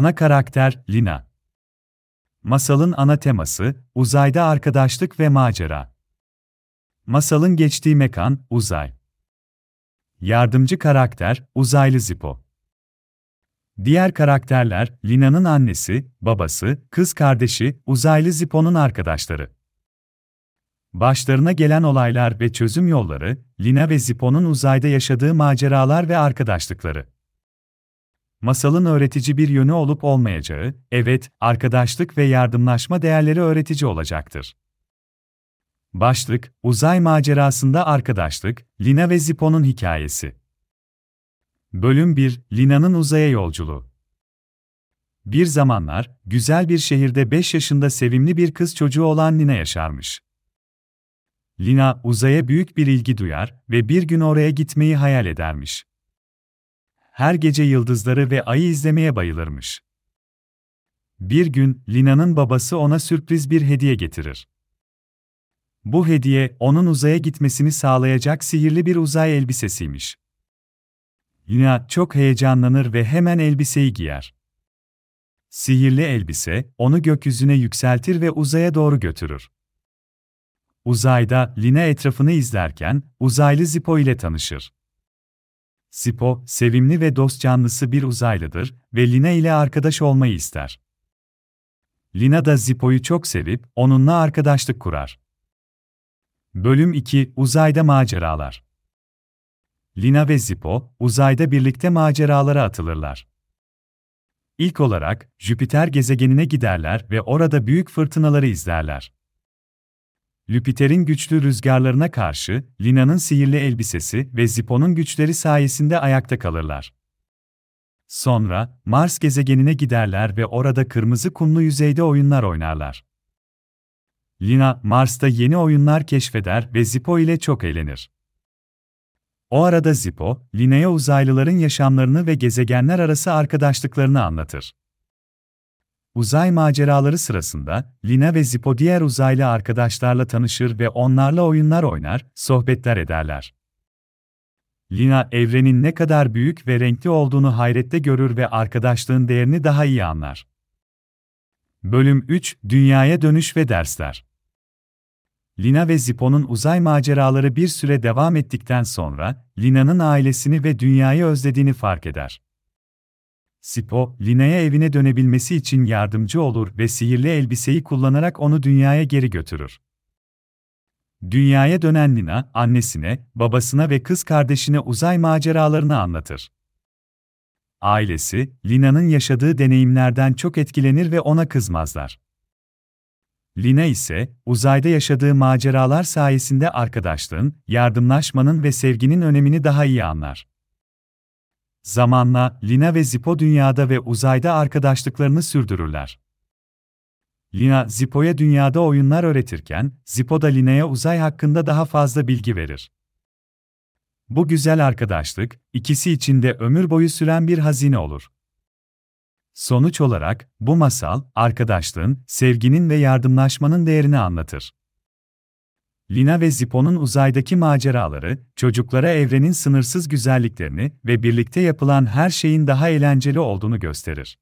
Ana karakter Lina. Masalın ana teması uzayda arkadaşlık ve macera. Masalın geçtiği mekan uzay. Yardımcı karakter uzaylı Zippo. Diğer karakterler Lina'nın annesi, babası, kız kardeşi, uzaylı Zippo'nun arkadaşları. Başlarına gelen olaylar ve çözüm yolları, Lina ve Zippo'nun uzayda yaşadığı maceralar ve arkadaşlıkları. Masalın öğretici bir yönü olup olmayacağı, evet, arkadaşlık ve yardımlaşma değerleri öğretici olacaktır. Başlık, Uzay macerasında arkadaşlık, Lina ve Zippo'nun hikayesi. Bölüm 1, Lina'nın uzaya yolculuğu. Bir zamanlar, güzel bir şehirde 5 yaşında sevimli bir kız çocuğu olan Lina yaşarmış. Lina, uzaya büyük bir ilgi duyar ve bir gün oraya gitmeyi hayal edermiş. Her gece yıldızları ve ayı izlemeye bayılırmış. Bir gün, Lina'nın babası ona sürpriz bir hediye getirir. Bu hediye, onun uzaya gitmesini sağlayacak sihirli bir uzay elbisesiymiş. Lina çok heyecanlanır ve hemen elbiseyi giyer. Sihirli elbise, onu gökyüzüne yükseltir ve uzaya doğru götürür. Uzayda, Lina etrafını izlerken, uzaylı Zippo ile tanışır. Zippo, sevimli ve dost canlısı bir uzaylıdır ve Lina ile arkadaş olmayı ister. Lina da Zippo'yu çok sevip, onunla arkadaşlık kurar. Bölüm 2 Uzayda Maceralar Lina ve Zippo, uzayda birlikte maceralara atılırlar. İlk olarak, Jüpiter gezegenine giderler ve orada büyük fırtınaları izlerler. Jüpiter'in güçlü rüzgarlarına karşı, Lina'nın sihirli elbisesi ve Zippo'nun güçleri sayesinde ayakta kalırlar. Sonra, Mars gezegenine giderler ve orada kırmızı kumlu yüzeyde oyunlar oynarlar. Lina, Mars'ta yeni oyunlar keşfeder ve Zippo ile çok eğlenir. O arada Zippo, Lina'ya uzaylıların yaşamlarını ve gezegenler arası arkadaşlıklarını anlatır. Uzay maceraları sırasında, Lina ve Zippo diğer uzaylı arkadaşlarla tanışır ve onlarla oyunlar oynar, sohbetler ederler. Lina, evrenin ne kadar büyük ve renkli olduğunu hayrette görür ve arkadaşlığın değerini daha iyi anlar. Bölüm 3 Dünyaya Dönüş ve Dersler Lina ve Zippo'nun uzay maceraları bir süre devam ettikten sonra, Lina'nın ailesini ve dünyayı özlediğini fark eder. Zippo, Lina'ya evine dönebilmesi için yardımcı olur ve sihirli elbiseyi kullanarak onu dünyaya geri götürür. Dünyaya dönen Lina, annesine, babasına ve kız kardeşine uzay maceralarını anlatır. Ailesi, Lina'nın yaşadığı deneyimlerden çok etkilenir ve ona kızmazlar. Lina ise, uzayda yaşadığı maceralar sayesinde arkadaşlığın, yardımlaşmanın ve sevginin önemini daha iyi anlar. Zamanla, Lina ve Zippo dünyada ve uzayda arkadaşlıklarını sürdürürler. Lina, Zippo'ya dünyada oyunlar öğretirken, Zippo da Lina'ya uzay hakkında daha fazla bilgi verir. Bu güzel arkadaşlık, ikisi için de ömür boyu süren bir hazine olur. Sonuç olarak, bu masal, arkadaşlığın, sevginin ve yardımlaşmanın değerini anlatır. Lina ve Zippo'nun uzaydaki maceraları, çocuklara evrenin sınırsız güzelliklerini ve birlikte yapılan her şeyin daha eğlenceli olduğunu gösterir.